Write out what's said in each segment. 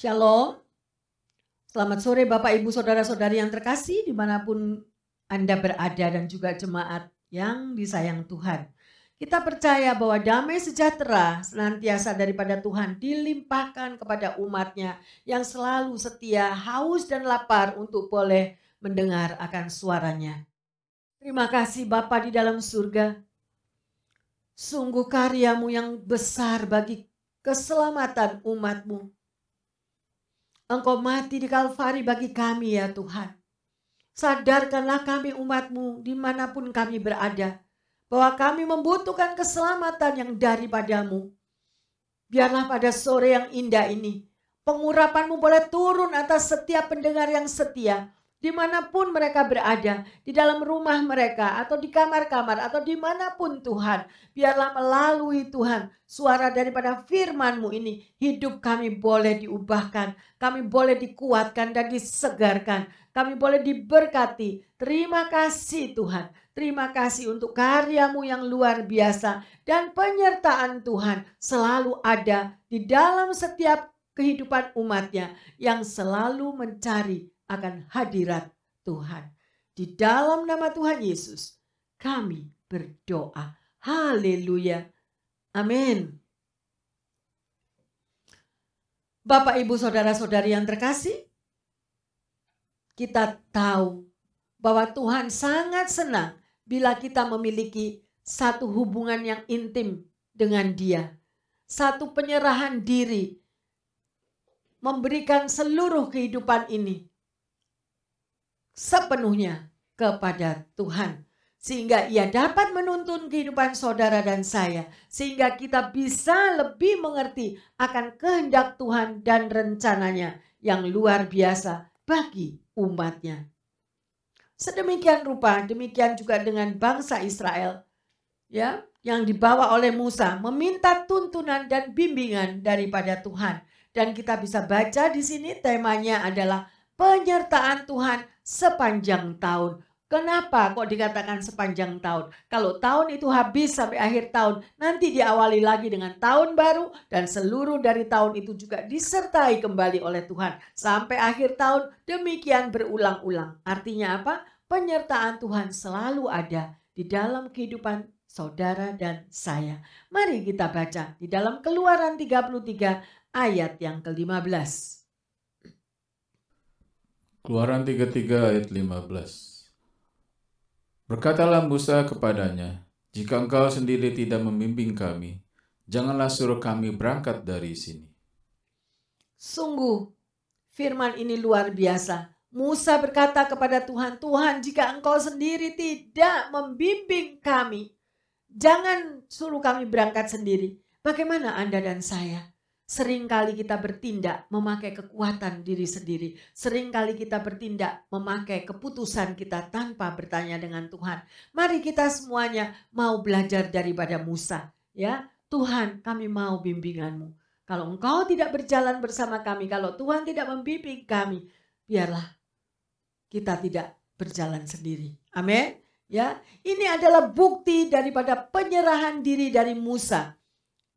Shalom. Selamat sore Bapak Ibu Saudara-saudari yang terkasih di mana pun Anda berada dan juga jemaat yang disayang Tuhan. Kita percaya bahwa damai sejahtera senantiasa daripada Tuhan dilimpahkan kepada umatnya yang selalu setia, haus dan lapar untuk boleh mendengar akan suaranya. Terima kasih Bapa di dalam surga. Sungguh karyamu yang besar bagi keselamatan umatmu. Engkau mati di Kalvari bagi kami ya Tuhan. Sadarkanlah kami umatmu di mana pun kami berada bahwa kami membutuhkan keselamatan yang daripadamu. Biarlah pada sore yang indah ini, pengurapanmu boleh turun atas setiap pendengar yang setia, di mana pun mereka berada, di dalam rumah mereka, atau di kamar-kamar, atau di mana pun Tuhan. Biarlah melalui Tuhan, suara daripada firmanmu ini, hidup kami boleh diubahkan, kami boleh dikuatkan dan disegarkan, kami boleh diberkati. Terima kasih Tuhan. Terima kasih untuk karyamu yang luar biasa dan penyertaan Tuhan selalu ada di dalam setiap kehidupan umatnya yang selalu mencari akan hadirat Tuhan. Di dalam nama Tuhan Yesus kami berdoa. Haleluya. Amin. Bapak, Ibu, Saudara-saudari yang terkasih, kita tahu bahwa Tuhan sangat senang bila kita memiliki satu hubungan yang intim dengan Dia, satu penyerahan diri, memberikan seluruh kehidupan ini sepenuhnya kepada Tuhan, sehingga Ia dapat menuntun kehidupan saudara dan saya, sehingga kita bisa lebih mengerti akan kehendak Tuhan dan rencananya yang luar biasa bagi umatnya. Sedemikian rupa, demikian juga dengan bangsa Israel, ya, yang dibawa oleh Musa meminta tuntunan dan bimbingan daripada Tuhan. Dan kita bisa baca di sini temanya adalah penyertaan Tuhan sepanjang tahun. Kenapa kok dikatakan sepanjang tahun? Kalau tahun itu habis sampai akhir tahun, nanti diawali lagi dengan tahun baru dan seluruh dari tahun itu juga disertai kembali oleh Tuhan sampai akhir tahun. Demikian berulang-ulang. Artinya apa? penyertaan Tuhan selalu ada di dalam kehidupan saudara dan saya. Mari kita baca di dalam Keluaran 33 ayat yang ke-15. Keluaran 33 ayat 15. Berkatalah Musa kepadanya, jika engkau sendiri tidak membimbing kami, janganlah suruh kami berangkat dari sini. Sungguh, firman ini luar biasa. Musa berkata kepada Tuhan, Tuhan jika engkau sendiri tidak membimbing kami, jangan suruh kami berangkat sendiri. Bagaimana Anda dan saya? Seringkali kita bertindak memakai kekuatan diri sendiri. Seringkali kita bertindak memakai keputusan kita tanpa bertanya dengan Tuhan. Mari kita semuanya mau belajar daripada Musa. Ya, Tuhan kami mau bimbinganmu. Kalau engkau tidak berjalan bersama kami, kalau Tuhan tidak membimbing kami, biarlah kita tidak berjalan sendiri. Amin. Ya, ini adalah bukti daripada penyerahan diri dari Musa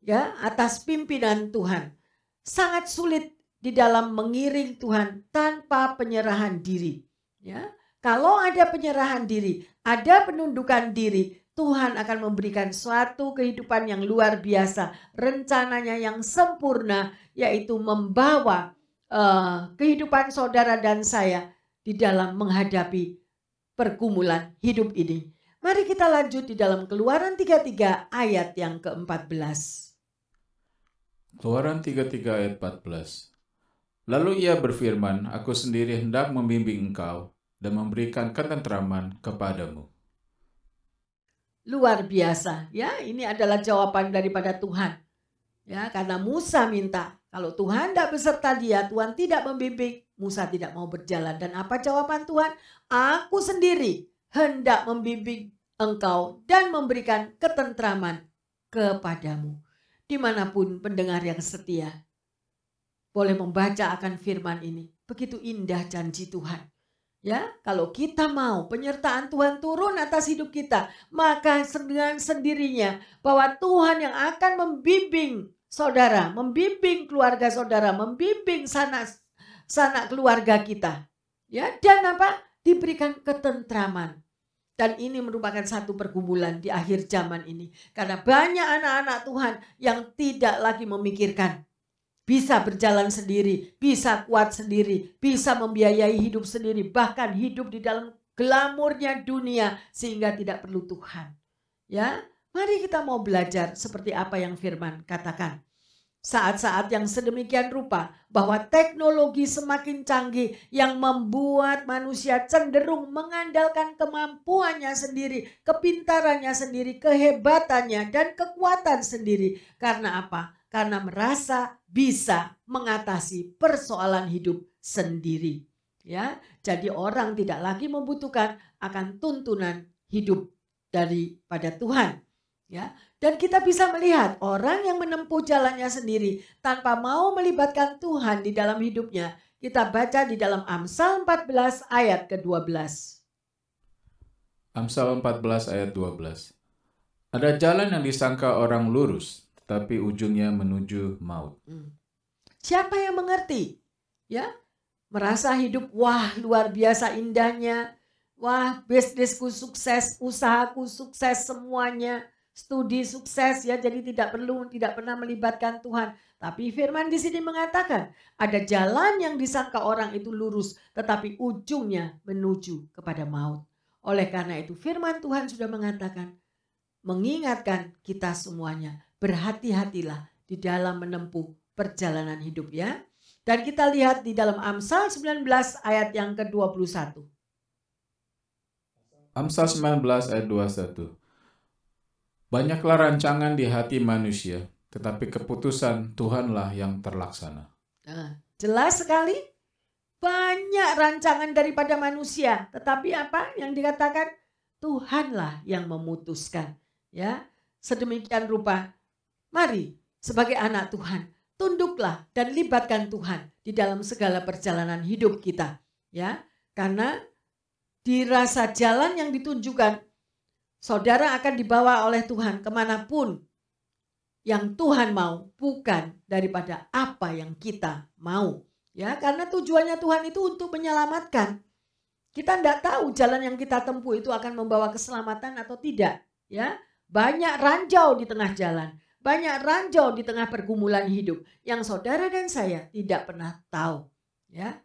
ya atas pimpinan Tuhan. Sangat sulit di dalam mengiring Tuhan tanpa penyerahan diri. Ya, kalau ada penyerahan diri, ada penundukan diri, Tuhan akan memberikan suatu kehidupan yang luar biasa, rencananya yang sempurna, yaitu membawa uh, kehidupan saudara dan saya di dalam menghadapi pergumulan hidup ini. Mari kita lanjut di dalam Keluaran 33 ayat yang ke-14. Keluaran 33 ayat 14. Lalu ia berfirman, Aku sendiri hendak membimbing engkau dan memberikan ketentraman kepadamu. Luar biasa, ya. Ini adalah jawaban daripada Tuhan. Ya, karena Musa minta, kalau Tuhan tidak beserta dia, Tuhan tidak membimbing, Musa tidak mau berjalan. Dan apa jawaban Tuhan? Aku sendiri hendak membimbing engkau dan memberikan ketentraman kepadamu. Di mana pun pendengar yang setia boleh membaca akan firman ini. Begitu indah janji Tuhan. Ya, kalau kita mau penyertaan Tuhan turun atas hidup kita, maka dengan sendirinya bahwa Tuhan yang akan membimbing saudara, membimbing keluarga saudara, membimbing sanak sanak keluarga kita. Ya, dan apa? Diberikan ketentraman. Dan ini merupakan satu pergumulan di akhir zaman ini. Karena banyak anak-anak Tuhan yang tidak lagi memikirkan. Bisa berjalan sendiri, bisa kuat sendiri, bisa membiayai hidup sendiri. Bahkan hidup di dalam glamurnya dunia sehingga tidak perlu Tuhan. Ya, mari kita mau belajar seperti apa yang firman katakan. Saat-saat yang sedemikian rupa bahwa teknologi semakin canggih yang membuat manusia cenderung mengandalkan kemampuannya sendiri, kepintarannya sendiri, kehebatannya dan kekuatan sendiri. Karena apa? Karena merasa bisa mengatasi persoalan hidup sendiri. Ya, jadi orang tidak lagi membutuhkan akan tuntunan hidup daripada Tuhan. Ya, dan kita bisa melihat orang yang menempuh jalannya sendiri tanpa mau melibatkan Tuhan di dalam hidupnya. Kita baca di dalam Amsal 14 ayat ke-12. Amsal 14 ayat 12. Ada jalan yang disangka orang lurus, tapi ujungnya menuju maut. Hmm. Siapa yang mengerti? Ya, merasa hidup wah luar biasa indahnya. Wah, bisnisku sukses, usahaku sukses semuanya studi sukses ya jadi tidak perlu tidak pernah melibatkan Tuhan. Tapi firman di sini mengatakan ada jalan yang disangka orang itu lurus tetapi ujungnya menuju kepada maut. Oleh karena itu firman Tuhan sudah mengatakan mengingatkan kita semuanya berhati-hatilah di dalam menempuh perjalanan hidup ya. Dan kita lihat di dalam Amsal 19 ayat yang ke-21 Amsal 19 ayat 21 Banyaklah rancangan di hati manusia, tetapi keputusan Tuhanlah yang terlaksana. Nah, jelas sekali banyak rancangan daripada manusia, tetapi apa yang dikatakan Tuhanlah yang memutuskan. Ya, sedemikian rupa. Mari sebagai anak Tuhan, tunduklah dan libatkan Tuhan di dalam segala perjalanan hidup kita. Ya, karena dirasa jalan yang ditunjukkan Saudara akan dibawa oleh Tuhan ke mana pun yang Tuhan mau, bukan daripada apa yang kita mau. Ya, karena tujuannya Tuhan itu untuk menyelamatkan. Kita tidak tahu jalan yang kita tempuh itu akan membawa keselamatan atau tidak. Ya, banyak ranjau di tengah jalan, banyak ranjau di tengah pergumulan hidup yang saudara dan saya tidak pernah tahu. Ya,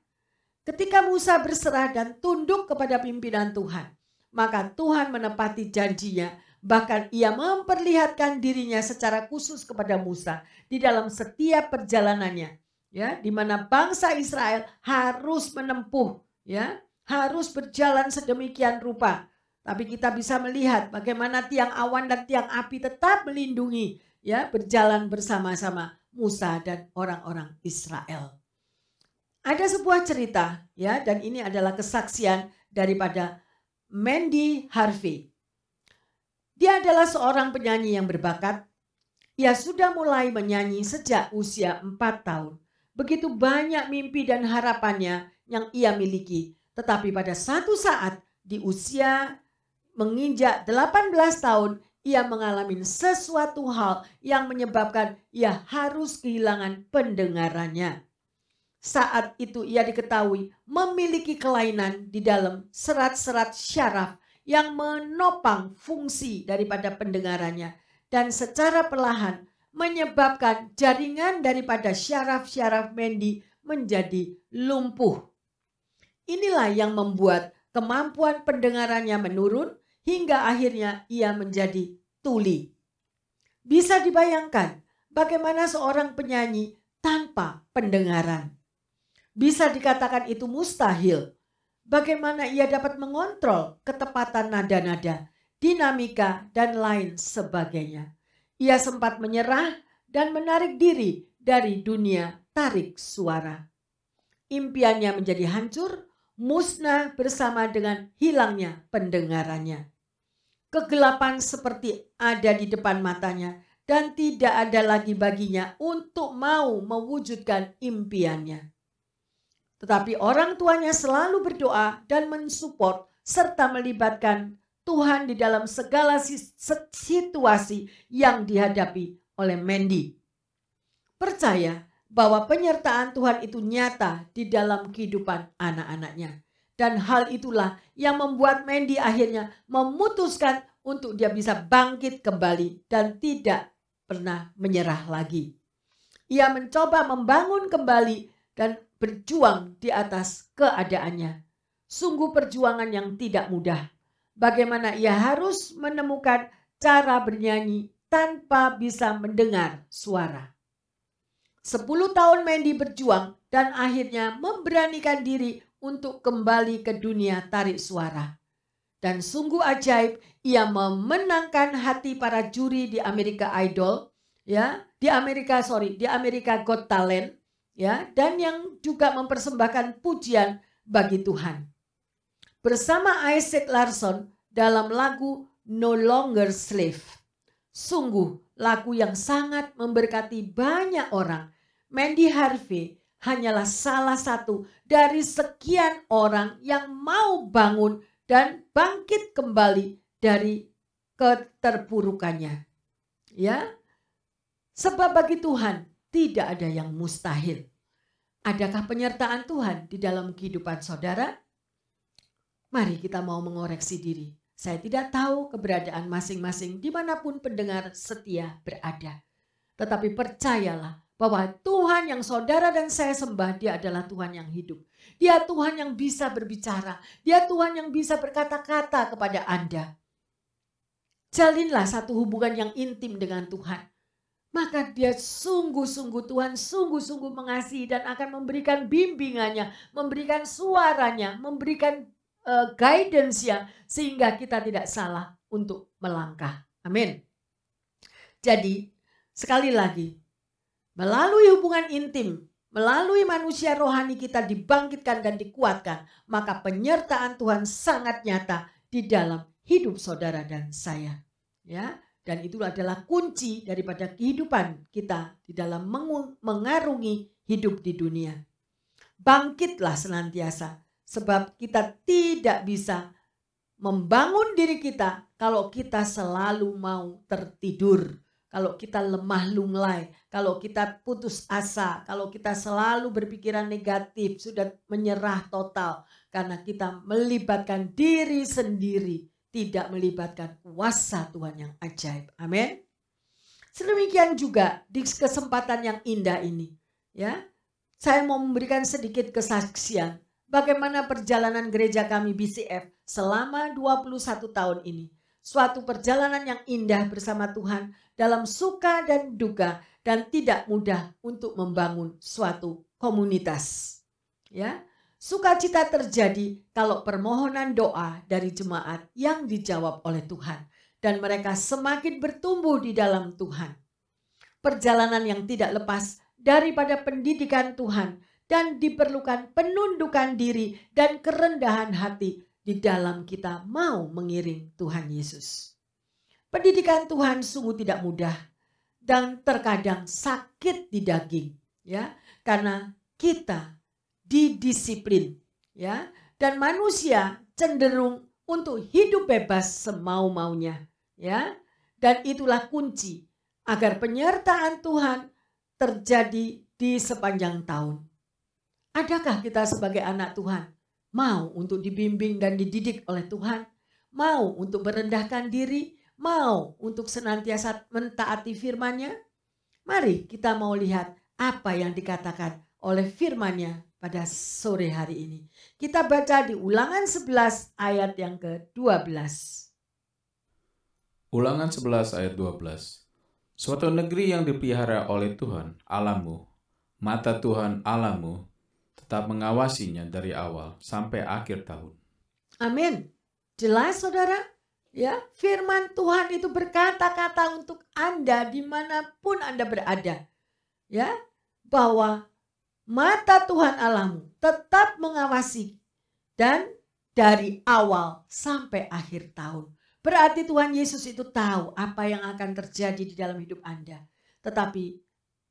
ketika Musa berserah dan tunduk kepada pimpinan Tuhan, maka Tuhan menepati janjinya. Bahkan ia memperlihatkan dirinya secara khusus kepada Musa di dalam setiap perjalanannya. Ya, di mana bangsa Israel harus menempuh, ya, harus berjalan sedemikian rupa. Tapi kita bisa melihat bagaimana tiang awan dan tiang api tetap melindungi, ya, berjalan bersama-sama Musa dan orang-orang Israel. Ada sebuah cerita, ya, dan ini adalah kesaksian daripada Mandy Harvey. Dia adalah seorang penyanyi yang berbakat. Ia sudah mulai menyanyi sejak usia 4 tahun. Begitu banyak mimpi dan harapannya yang ia miliki. Tetapi pada satu saat di usia menginjak 18 tahun, ia mengalami sesuatu hal yang menyebabkan ia harus kehilangan pendengarannya. Saat itu ia diketahui memiliki kelainan di dalam serat-serat syaraf yang menopang fungsi daripada pendengarannya dan secara perlahan menyebabkan jaringan daripada syaraf-syaraf Mendi menjadi lumpuh. Inilah yang membuat kemampuan pendengarannya menurun hingga akhirnya ia menjadi tuli. Bisa dibayangkan bagaimana seorang penyanyi tanpa pendengaran. Bisa dikatakan itu mustahil. Bagaimana ia dapat mengontrol ketepatan nada-nada, dinamika, dan lain sebagainya. Ia sempat menyerah dan menarik diri dari dunia tarik suara. Impiannya menjadi hancur, musnah bersama dengan hilangnya pendengarannya. Kegelapan seperti ada di depan matanya dan tidak ada lagi baginya untuk mau mewujudkan impiannya. Tetapi orang tuanya selalu berdoa dan mensupport serta melibatkan Tuhan di dalam segala situasi yang dihadapi oleh Mandy. percaya bahwa penyertaan Tuhan itu nyata di dalam kehidupan anak-anaknya. Dan hal itulah yang membuat Mandy akhirnya memutuskan untuk dia bisa bangkit kembali dan tidak pernah menyerah lagi. Ia mencoba membangun kembali dan berjuang di atas keadaannya. Sungguh perjuangan yang tidak mudah. Bagaimana ia harus menemukan cara bernyanyi tanpa bisa mendengar suara. Sepuluh tahun Mandy berjuang dan akhirnya memberanikan diri untuk kembali ke dunia tarik suara. Dan sungguh ajaib, ia memenangkan hati para juri di Amerika Idol, ya, di Amerika sorry, di Amerika Got Talent, ya, dan yang juga mempersembahkan pujian bagi Tuhan. Bersama Isaac Larson dalam lagu No Longer Slave. Sungguh lagu yang sangat memberkati banyak orang. Mandy Harvey hanyalah salah satu dari sekian orang yang mau bangun dan bangkit kembali dari keterpurukannya. Ya. Sebab bagi Tuhan tidak ada yang mustahil. Adakah penyertaan Tuhan di dalam kehidupan saudara? Mari kita mau mengoreksi diri. Saya tidak tahu keberadaan masing-masing di mana pun pendengar setia berada. Tetapi percayalah bahwa Tuhan yang saudara dan saya sembah dia adalah Tuhan yang hidup. Dia Tuhan yang bisa berbicara. Dia Tuhan yang bisa berkata-kata kepada Anda. Jalinlah satu hubungan yang intim dengan Tuhan. Maka dia sungguh-sungguh Tuhan sungguh-sungguh mengasihi dan akan memberikan bimbingannya, memberikan suaranya, memberikan uh, guidance-nya sehingga kita tidak salah untuk melangkah. Amin. Jadi sekali lagi melalui hubungan intim melalui manusia rohani kita dibangkitkan dan dikuatkan, maka penyertaan Tuhan sangat nyata di dalam hidup saudara dan saya. Ya, dan itu adalah kunci daripada kehidupan kita di dalam mengarungi hidup di dunia. Bangkitlah senantiasa sebab kita tidak bisa membangun diri kita kalau kita selalu mau tertidur kalau kita lemah lunglai, kalau kita putus asa, kalau kita selalu berpikiran negatif, sudah menyerah total karena kita melibatkan diri sendiri, tidak melibatkan kuasa Tuhan yang ajaib. Amin. Sedemikian juga di kesempatan yang indah ini, ya. Saya mau memberikan sedikit kesaksian bagaimana perjalanan gereja kami BCF selama 21 tahun ini. Suatu perjalanan yang indah bersama Tuhan dalam suka dan duka dan tidak mudah untuk membangun suatu komunitas. Ya, sukacita terjadi kalau permohonan doa dari jemaat yang dijawab oleh Tuhan dan mereka semakin bertumbuh di dalam Tuhan. Perjalanan yang tidak lepas daripada pendidikan Tuhan dan diperlukan penundukan diri dan kerendahan hati di dalam kita mau mengiring Tuhan Yesus. Pendidikan Tuhan sungguh tidak mudah dan terkadang sakit di daging ya karena kita didisiplin ya dan manusia cenderung untuk hidup bebas semau-maunya ya dan itulah kunci agar penyertaan Tuhan terjadi di sepanjang tahun. Adakah kita sebagai anak Tuhan mau untuk dibimbing dan dididik oleh Tuhan? Mau untuk merendahkan diri? mau untuk senantiasa mentaati firman-Nya? Mari kita mau lihat apa yang dikatakan oleh firman-Nya pada sore hari ini. Kita baca di Ulangan 11 ayat yang ke-12. Ulangan 11 ayat 12. Suatu negeri yang dipelihara oleh Tuhan Alamu, mata Tuhan Alamu tetap mengawasinya dari awal sampai akhir tahun. Amin. Jelas saudara? Ya, firman Tuhan itu berkata-kata untuk Anda di mana pun Anda berada. Ya, bahwa mata Tuhan Allahmu tetap mengawasi dan dari awal sampai akhir tahun. Berarti Tuhan Yesus itu tahu apa yang akan terjadi di dalam hidup Anda. Tetapi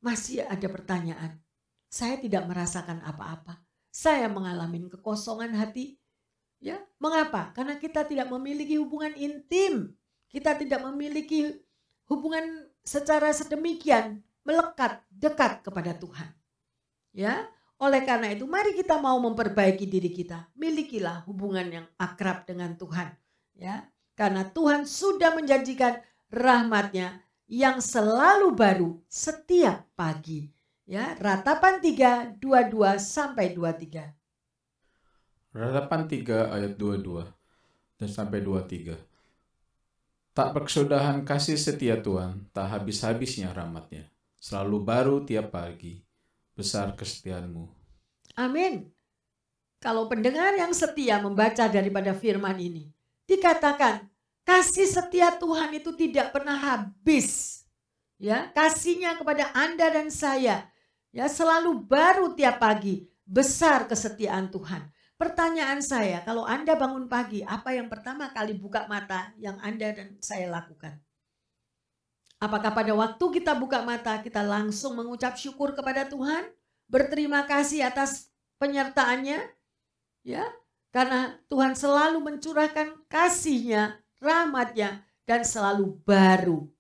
masih ada pertanyaan. Saya tidak merasakan apa-apa. Saya mengalami kekosongan hati, Ya, mengapa? Karena kita tidak memiliki hubungan intim. Kita tidak memiliki hubungan secara sedemikian melekat dekat kepada Tuhan. Ya, oleh karena itu mari kita mau memperbaiki diri kita. Milikilah hubungan yang akrab dengan Tuhan. Ya, karena Tuhan sudah menjanjikan rahmatnya yang selalu baru setiap pagi. Ya, ratapan 3 22 sampai 23. Ratapan 3 ayat 22 dan sampai 23. Tak berkesudahan kasih setia Tuhan, tak habis-habisnya rahmatnya. Selalu baru tiap pagi, besar kesetiaanmu. Amin. Kalau pendengar yang setia membaca daripada firman ini, dikatakan kasih setia Tuhan itu tidak pernah habis. Ya, kasihnya kepada Anda dan saya ya selalu baru tiap pagi, besar kesetiaan Tuhan. Pertanyaan saya, kalau Anda bangun pagi, apa yang pertama kali buka mata yang Anda dan saya lakukan? Apakah pada waktu kita buka mata, kita langsung mengucap syukur kepada Tuhan? Berterima kasih atas penyertaannya? Ya, karena Tuhan selalu mencurahkan kasihnya, rahmatnya, dan selalu baru.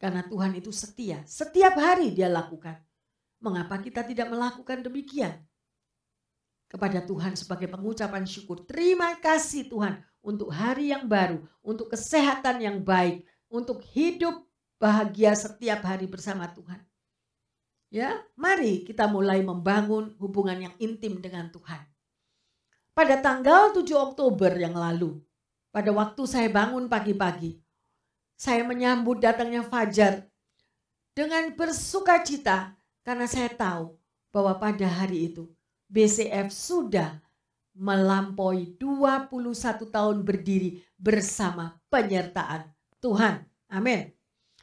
Karena Tuhan itu setia, setiap hari dia lakukan. Mengapa kita tidak melakukan demikian? kepada Tuhan sebagai pengucapan syukur. Terima kasih Tuhan untuk hari yang baru, untuk kesehatan yang baik, untuk hidup bahagia setiap hari bersama Tuhan. Ya, mari kita mulai membangun hubungan yang intim dengan Tuhan. Pada tanggal 7 Oktober yang lalu, pada waktu saya bangun pagi-pagi, saya menyambut datangnya Fajar dengan bersuka cita karena saya tahu bahwa pada hari itu BCF sudah melampaui 21 tahun berdiri bersama penyertaan Tuhan. Amin.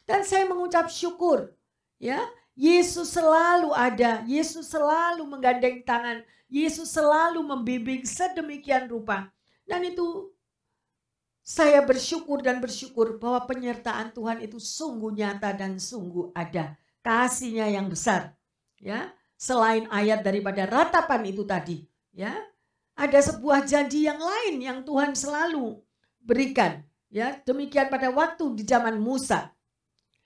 Dan saya mengucap syukur ya, Yesus selalu ada, Yesus selalu menggandeng tangan, Yesus selalu membimbing sedemikian rupa. Dan itu saya bersyukur dan bersyukur bahwa penyertaan Tuhan itu sungguh nyata dan sungguh ada. Kasihnya yang besar. Ya, selain ayat daripada ratapan itu tadi, ya. Ada sebuah janji yang lain yang Tuhan selalu berikan, ya. Demikian pada waktu di zaman Musa.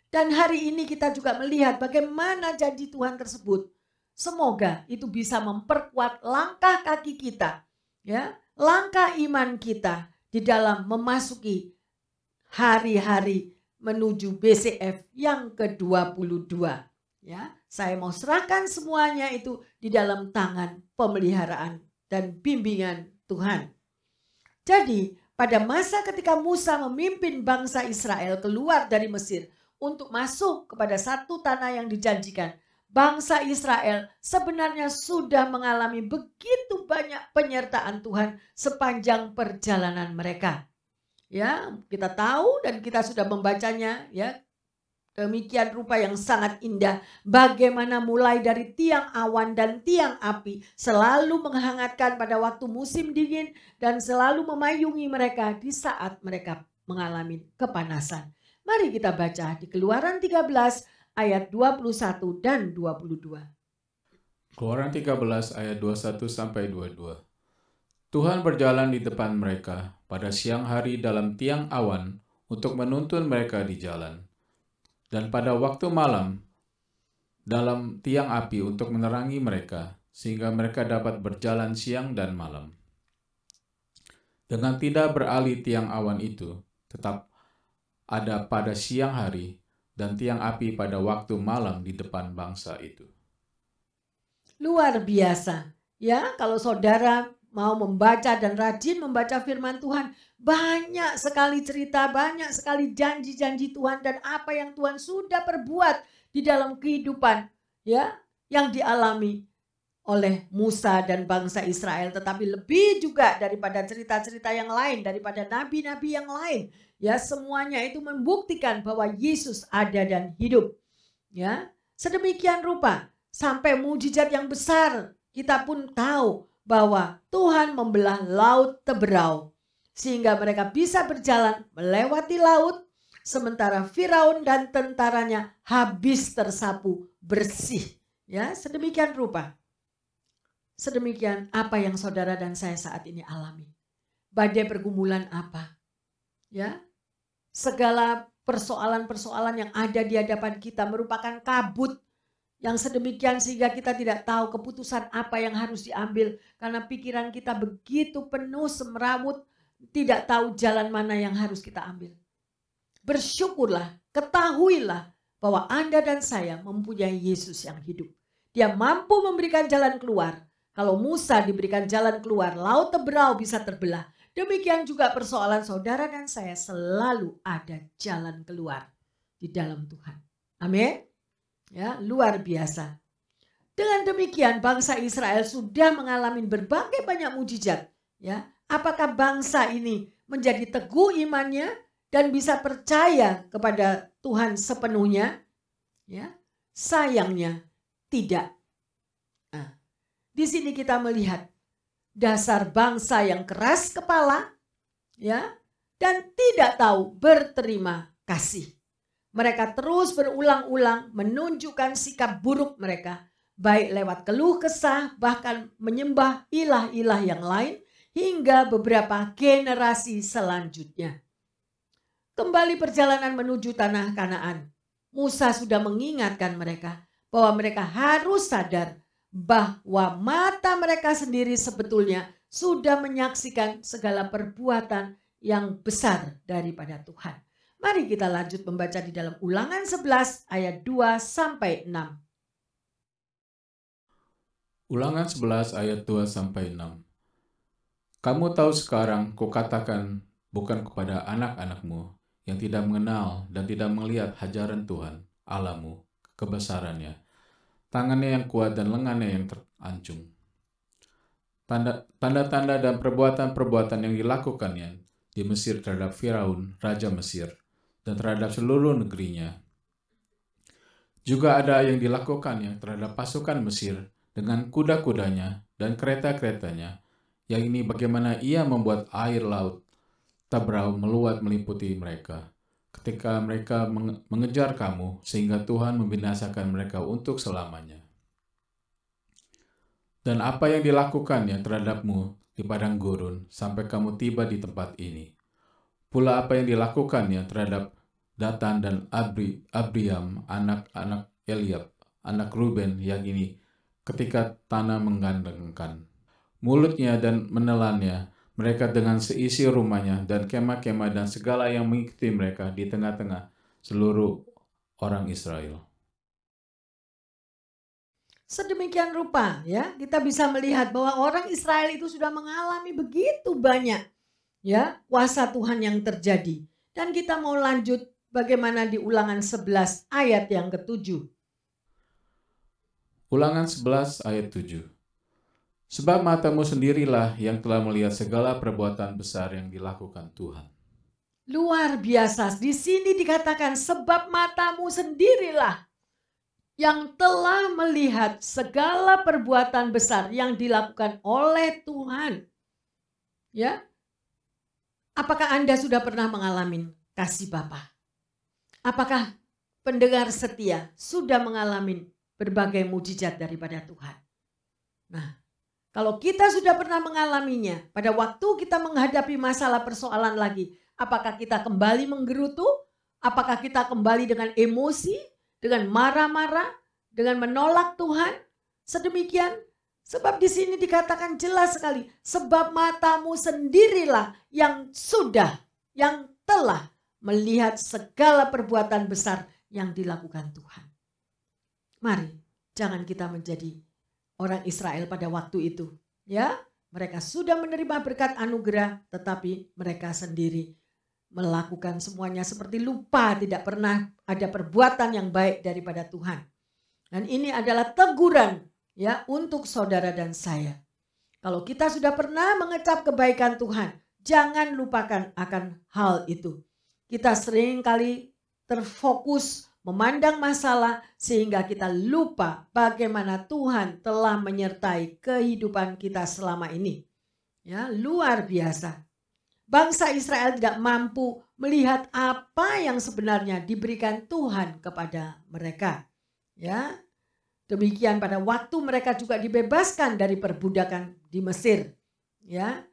Dan hari ini kita juga melihat bagaimana janji Tuhan tersebut. Semoga itu bisa memperkuat langkah kaki kita, ya, langkah iman kita di dalam memasuki hari-hari menuju BCF yang ke-22, ya. Saya mau serahkan semuanya itu di dalam tangan pemeliharaan dan bimbingan Tuhan. Jadi, pada masa ketika Musa memimpin bangsa Israel keluar dari Mesir untuk masuk kepada satu tanah yang dijanjikan, bangsa Israel sebenarnya sudah mengalami begitu banyak penyertaan Tuhan sepanjang perjalanan mereka. Ya, kita tahu dan kita sudah membacanya ya Demikian rupa yang sangat indah. Bagaimana mulai dari tiang awan dan tiang api selalu menghangatkan pada waktu musim dingin dan selalu memayungi mereka di saat mereka mengalami kepanasan. Mari kita baca di Keluaran 13 ayat 21 dan 22. Keluaran 13 ayat 21 sampai 22. Tuhan berjalan di depan mereka pada siang hari dalam tiang awan untuk menuntun mereka di jalan dan pada waktu malam dalam tiang api untuk menerangi mereka, sehingga mereka dapat berjalan siang dan malam. Dengan tidak beralih tiang awan itu, tetap ada pada siang hari dan tiang api pada waktu malam di depan bangsa itu. Luar biasa. Ya, kalau saudara mau membaca dan rajin membaca firman Tuhan, banyak sekali cerita, banyak sekali janji-janji Tuhan dan apa yang Tuhan sudah perbuat di dalam kehidupan ya yang dialami oleh Musa dan bangsa Israel tetapi lebih juga daripada cerita-cerita yang lain daripada nabi-nabi yang lain. Ya semuanya itu membuktikan bahwa Yesus ada dan hidup. Ya sedemikian rupa sampai mujizat yang besar kita pun tahu bahwa Tuhan membelah laut Teberau sehingga mereka bisa berjalan melewati laut sementara Firaun dan tentaranya habis tersapu bersih. Ya sedemikian rupa sedemikian apa yang saudara dan saya saat ini alami badai pergumulan apa ya segala persoalan-persoalan yang ada di hadapan kita merupakan kabut Yang sedemikian sehingga kita tidak tahu keputusan apa yang harus diambil karena pikiran kita begitu penuh semrawut, tidak tahu jalan mana yang harus kita ambil. Bersyukurlah, ketahuilah bahwa Anda dan saya mempunyai Yesus yang hidup. Dia mampu memberikan jalan keluar. Kalau Musa diberikan jalan keluar, laut teberau bisa terbelah. Demikian juga persoalan saudara dan saya selalu ada jalan keluar di dalam Tuhan. Amin. Ya, luar biasa. Dengan demikian bangsa Israel sudah mengalami berbagai banyak mujizat, ya. Apakah bangsa ini menjadi teguh imannya dan bisa percaya kepada Tuhan sepenuhnya? Ya. Sayangnya tidak. Di sini kita melihat dasar bangsa yang keras kepala, ya, dan tidak tahu berterima kasih. Mereka terus berulang-ulang menunjukkan sikap buruk mereka, baik lewat keluh kesah, bahkan menyembah ilah-ilah yang lain, hingga beberapa generasi selanjutnya. Kembali perjalanan menuju tanah Kanaan, Musa sudah mengingatkan mereka bahwa mereka harus sadar bahwa mata mereka sendiri sebetulnya sudah menyaksikan segala perbuatan yang besar daripada Tuhan. Mari kita lanjut membaca di dalam ulangan 11 ayat 2 sampai 6. Ulangan 11 ayat 2 sampai 6. Kamu tahu sekarang kukatakan bukan kepada anak-anakmu yang tidak mengenal dan tidak melihat hajaran Tuhan, Alamu, kebesarannya, tangannya yang kuat dan lengannya yang terancung. Tanda-tanda dan perbuatan-perbuatan yang dilakukannya di Mesir terhadap Firaun, Raja Mesir, dan terhadap seluruh negerinya. Juga ada yang dilakukannya terhadap pasukan Mesir dengan kuda-kudanya dan kereta-keretanya, yang ini bagaimana ia membuat air laut Tabrau meluat meliputi mereka ketika mereka mengejar kamu sehingga Tuhan membinasakan mereka untuk selamanya. Dan apa yang dilakukannya terhadapmu di padang gurun sampai kamu tiba di tempat ini. Pula apa yang dilakukannya terhadap Datan dan Abri, Abriam, anak-anak Eliab, anak Ruben yang ini, ketika tanah menggandengkan. Mulutnya dan menelannya, mereka dengan seisi rumahnya dan kemah-kemah dan segala yang mengikuti mereka di tengah-tengah seluruh orang Israel. Sedemikian rupa ya, kita bisa melihat bahwa orang Israel itu sudah mengalami begitu banyak ya kuasa Tuhan yang terjadi. Dan kita mau lanjut Bagaimana di ulangan 11 ayat yang ketujuh? Ulangan 11 ayat 7. Sebab matamu sendirilah yang telah melihat segala perbuatan besar yang dilakukan Tuhan. Luar biasa. Di sini dikatakan sebab matamu sendirilah yang telah melihat segala perbuatan besar yang dilakukan oleh Tuhan. Ya. Apakah Anda sudah pernah mengalami kasih Bapa? Apakah pendengar setia sudah mengalami berbagai mujizat daripada Tuhan? Nah, kalau kita sudah pernah mengalaminya, pada waktu kita menghadapi masalah persoalan lagi, apakah kita kembali menggerutu? Apakah kita kembali dengan emosi, dengan marah-marah, dengan menolak Tuhan? Sedemikian, sebab di sini dikatakan jelas sekali, sebab matamu sendirilah yang sudah, yang telah melihat segala perbuatan besar yang dilakukan Tuhan. Mari, jangan kita menjadi orang Israel pada waktu itu. Ya, mereka sudah menerima berkat anugerah, tetapi mereka sendiri melakukan semuanya seperti lupa tidak pernah ada perbuatan yang baik daripada Tuhan. Dan ini adalah teguran ya untuk saudara dan saya. Kalau kita sudah pernah mengecap kebaikan Tuhan, jangan lupakan akan hal itu. Kita sering kali terfokus memandang masalah sehingga kita lupa bagaimana Tuhan telah menyertai kehidupan kita selama ini. Ya, luar biasa. Bangsa Israel tidak mampu melihat apa yang sebenarnya diberikan Tuhan kepada mereka. Ya. Demikian pada waktu mereka juga dibebaskan dari perbudakan di Mesir. Ya.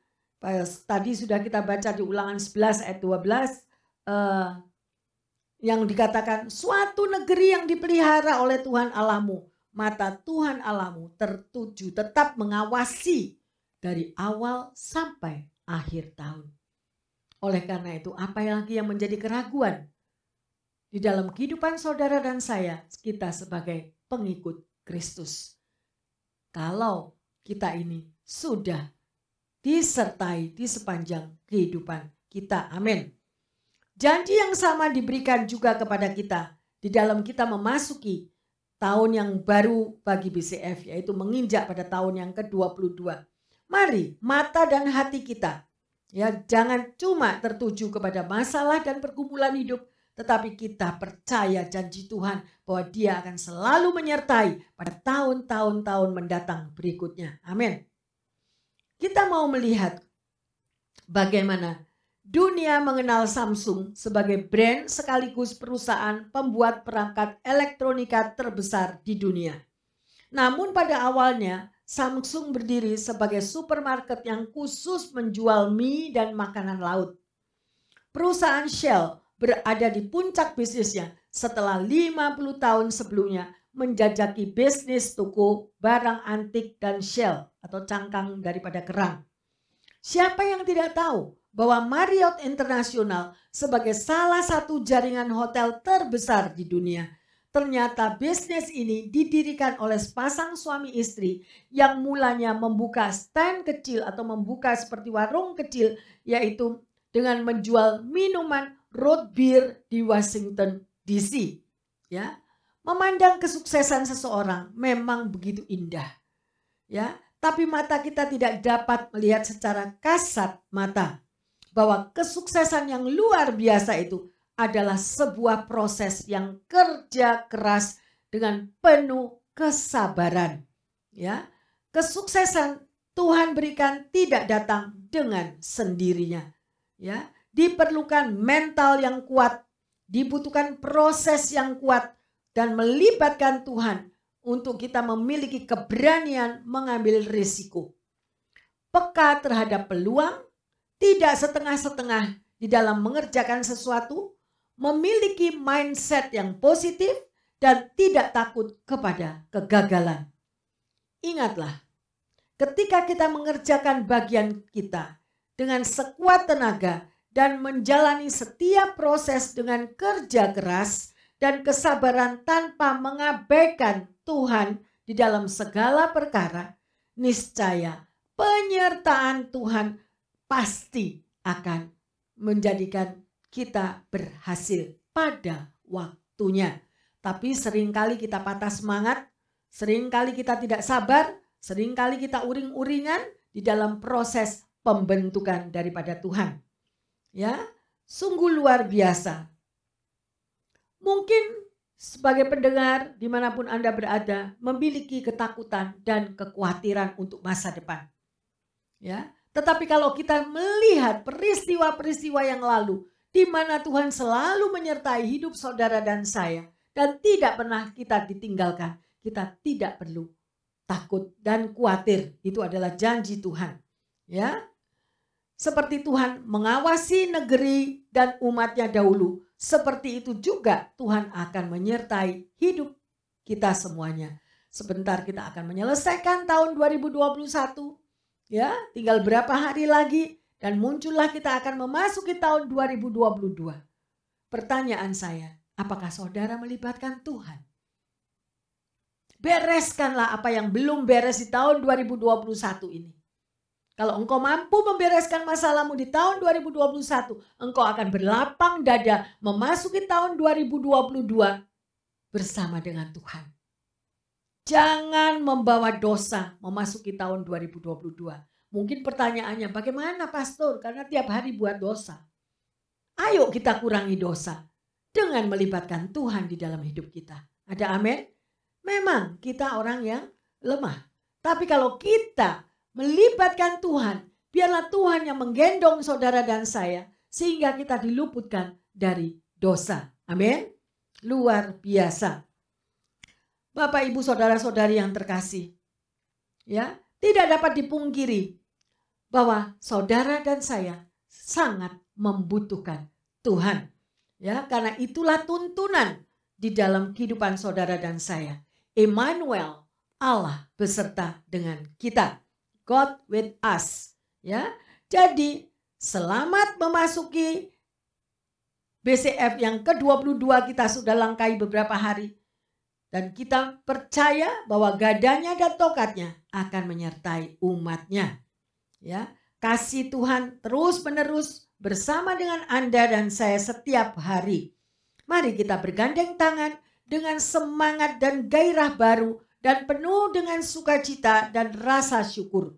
Tadi sudah kita baca di Ulangan 11 ayat 12 uh, yang dikatakan suatu negeri yang dipelihara oleh Tuhan Allahmu mata Tuhan Allahmu tertuju tetap mengawasi dari awal sampai akhir tahun. Oleh karena itu, apa lagi yang menjadi keraguan di dalam kehidupan saudara dan saya, kita sebagai pengikut Kristus? Kalau kita ini sudah disertai di sepanjang kehidupan kita. Amin. Janji yang sama diberikan juga kepada kita di dalam kita memasuki tahun yang baru bagi BCF yaitu menginjak pada tahun yang ke-22. Mari mata dan hati kita ya jangan cuma tertuju kepada masalah dan pergumulan hidup tetapi kita percaya janji Tuhan bahwa Dia akan selalu menyertai pada tahun-tahun tahun mendatang berikutnya. Amin. Kita mau melihat bagaimana Dunia mengenal Samsung sebagai brand sekaligus perusahaan pembuat perangkat elektronika terbesar di dunia. Namun pada awalnya Samsung berdiri sebagai supermarket yang khusus menjual mie dan makanan laut. Perusahaan Shell berada di puncak bisnisnya setelah 50 tahun sebelumnya menjajaki bisnis toko barang antik dan shell atau cangkang daripada kerang. Siapa yang tidak tahu bahwa Marriott International sebagai salah satu jaringan hotel terbesar di dunia. Ternyata bisnis ini didirikan oleh sepasang suami istri yang mulanya membuka stand kecil atau membuka seperti warung kecil yaitu dengan menjual minuman root beer di Washington DC. Ya, memandang kesuksesan seseorang memang begitu indah. Ya, tapi mata kita tidak dapat melihat secara kasat mata bahwa kesuksesan yang luar biasa itu adalah sebuah proses yang kerja keras dengan penuh kesabaran. Ya, kesuksesan Tuhan berikan tidak datang dengan sendirinya. Ya, diperlukan mental yang kuat, dibutuhkan proses yang kuat dan melibatkan Tuhan untuk kita memiliki keberanian mengambil risiko. Peka terhadap peluang tidak setengah-setengah di dalam mengerjakan sesuatu, memiliki mindset yang positif, dan tidak takut kepada kegagalan. Ingatlah, ketika kita mengerjakan bagian kita dengan sekuat tenaga dan menjalani setiap proses dengan kerja keras dan kesabaran tanpa mengabaikan Tuhan di dalam segala perkara, niscaya penyertaan Tuhan pasti akan menjadikan kita berhasil pada waktunya. Tapi sering kali kita patah semangat, sering kali kita tidak sabar, sering kali kita uring-uringan di dalam proses pembentukan daripada Tuhan. Ya, sungguh luar biasa. Mungkin sebagai pendengar di mana pun Anda berada memiliki ketakutan dan kekhawatiran untuk masa depan. Ya, tetapi kalau kita melihat peristiwa-peristiwa yang lalu, di mana Tuhan selalu menyertai hidup saudara dan saya, dan tidak pernah kita ditinggalkan, kita tidak perlu takut dan khawatir. Itu adalah janji Tuhan. Ya, seperti Tuhan mengawasi negeri dan umatnya dahulu, seperti itu juga Tuhan akan menyertai hidup kita semuanya. Sebentar kita akan menyelesaikan tahun 2021 Ya, tinggal berapa hari lagi dan muncullah kita akan memasuki tahun 2022. Pertanyaan saya, apakah saudara melibatkan Tuhan? Bereskanlah apa yang belum beres di tahun 2021 ini. Kalau engkau mampu membereskan masalahmu di tahun 2021, engkau akan berlapang dada memasuki tahun 2022 bersama dengan Tuhan. Jangan membawa dosa memasuki tahun 2022. Mungkin pertanyaannya bagaimana pastor? Karena tiap hari buat dosa. Ayo kita kurangi dosa dengan melibatkan Tuhan di dalam hidup kita. Ada amin? Memang kita orang yang lemah. Tapi kalau kita melibatkan Tuhan, biarlah Tuhan yang menggendong saudara dan saya sehingga kita diluputkan dari dosa. Amin. Luar biasa. Bapak, Ibu, saudara-saudari yang terkasih. Ya, tidak dapat dipungkiri bahwa saudara dan saya sangat membutuhkan Tuhan. Ya, karena itulah tuntunan di dalam kehidupan saudara dan saya. Emmanuel, Allah beserta dengan kita. God with us. Ya. Jadi selamat memasuki BCF yang ke-22 kita sudah langkai beberapa hari. Dan kita percaya bahwa gadanya dan tokatnya akan menyertai umatnya. Ya, kasih Tuhan terus menerus bersama dengan Anda dan saya setiap hari. Mari kita bergandeng tangan dengan semangat dan gairah baru dan penuh dengan sukacita dan rasa syukur.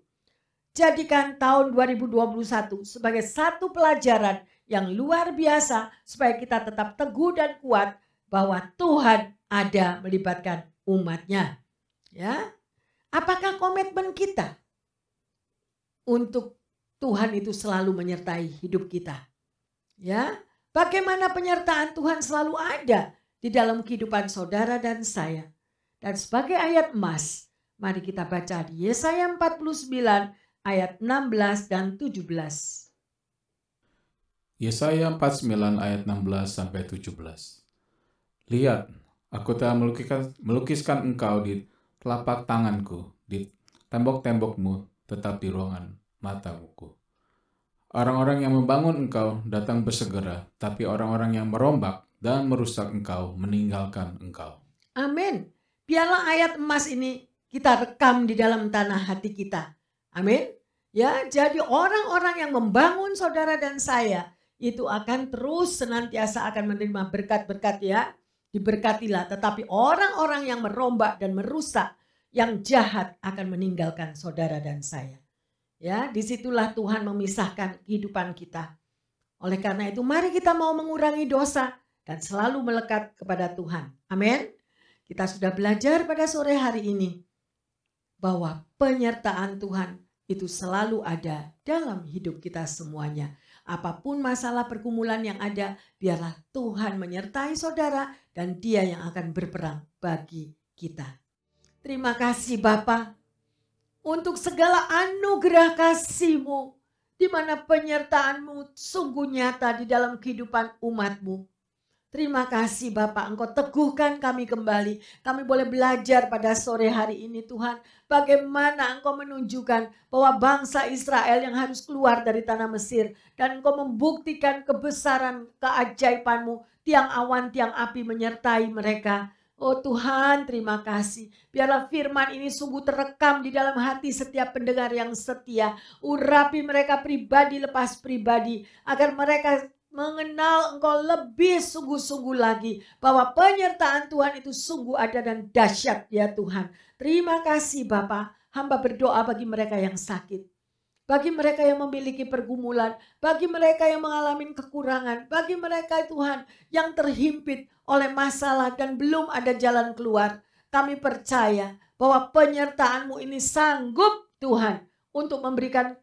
Jadikan tahun 2021 sebagai satu pelajaran yang luar biasa supaya kita tetap teguh dan kuat bahwa Tuhan ada melibatkan umatnya. Ya, apakah komitmen kita untuk Tuhan itu selalu menyertai hidup kita? Ya, bagaimana penyertaan Tuhan selalu ada di dalam kehidupan saudara dan saya? Dan sebagai ayat emas, mari kita baca di Yesaya 49 ayat 16 dan 17. Yesaya 49 ayat 16 sampai 17. Lihat, Aku telah melukiskan, melukiskan engkau di telapak tanganku, di tembok-tembokmu, tetap di ruangan mataku. Orang-orang yang membangun engkau datang bersegera, tapi orang-orang yang merombak dan merusak engkau meninggalkan engkau. Amin. Biarlah ayat emas ini kita rekam di dalam tanah hati kita. Amin. Ya, jadi orang-orang yang membangun saudara dan saya itu akan terus senantiasa akan menerima berkat-berkat ya diberkatilah. Tetapi orang-orang yang merombak dan merusak, yang jahat akan meninggalkan saudara dan saya. Ya, di situlah Tuhan memisahkan kehidupan kita. Oleh karena itu, mari kita mau mengurangi dosa dan selalu melekat kepada Tuhan. Amin. Kita sudah belajar pada sore hari ini bahwa penyertaan Tuhan itu selalu ada dalam hidup kita semuanya. Apa pun masalah pergumulan yang ada, biarlah Tuhan menyertai saudara dan dia yang akan berperang bagi kita. Terima kasih Bapa untuk segala anugerah kasih-Mu di mana penyertaan-Mu sungguh nyata di dalam kehidupan umat-Mu. Terima kasih Bapak, Engkau teguhkan kami kembali. Kami boleh belajar pada sore hari ini Tuhan. Bagaimana Engkau menunjukkan bahwa bangsa Israel yang harus keluar dari tanah Mesir. Dan Engkau membuktikan kebesaran keajaibanmu. Tiang awan, tiang api menyertai mereka. Oh Tuhan, terima kasih. Biarlah firman ini sungguh terekam di dalam hati setiap pendengar yang setia. Urapi mereka pribadi lepas pribadi. Agar mereka mengenal engkau lebih sungguh-sungguh lagi bahwa penyertaan Tuhan itu sungguh ada dan dahsyat ya Tuhan. Terima kasih Bapak. Hamba berdoa bagi mereka yang sakit. Bagi mereka yang memiliki pergumulan, bagi mereka yang mengalami kekurangan, bagi mereka Tuhan yang terhimpit oleh masalah dan belum ada jalan keluar. Kami percaya bahwa penyertaanmu ini sanggup Tuhan untuk memberikan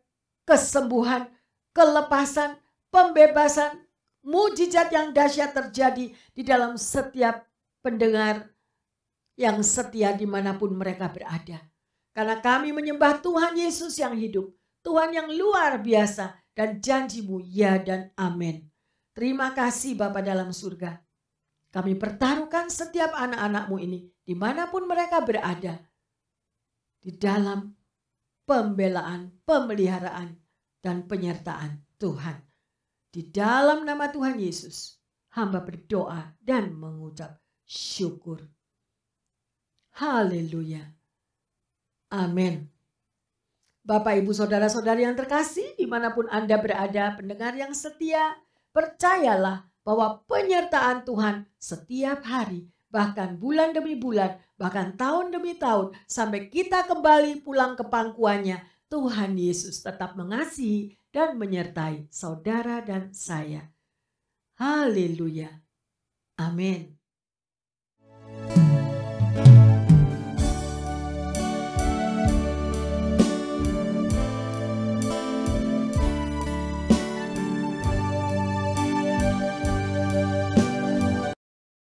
kesembuhan, kelepasan, pembebasan, mujizat yang dahsyat terjadi di dalam setiap pendengar yang setia di mana pun mereka berada. Karena kami menyembah Tuhan Yesus yang hidup, Tuhan yang luar biasa, dan janjimu ya dan amin. Terima kasih Bapa dalam surga. Kami pertaruhkan setiap anak-anakmu ini di mana pun mereka berada. Di dalam pembelaan, pemeliharaan, dan penyertaan Tuhan. Di dalam nama Tuhan Yesus, hamba berdoa dan mengucap syukur. Haleluya. Amin. Bapak, Ibu, Saudara-saudari yang terkasih, di mana pun Anda berada, pendengar yang setia, percayalah bahwa penyertaan Tuhan setiap hari, bahkan bulan demi bulan, bahkan tahun demi tahun, sampai kita kembali pulang ke pangkuannya, Tuhan Yesus tetap mengasihi dan menyertai saudara dan saya. Haleluya. Amin.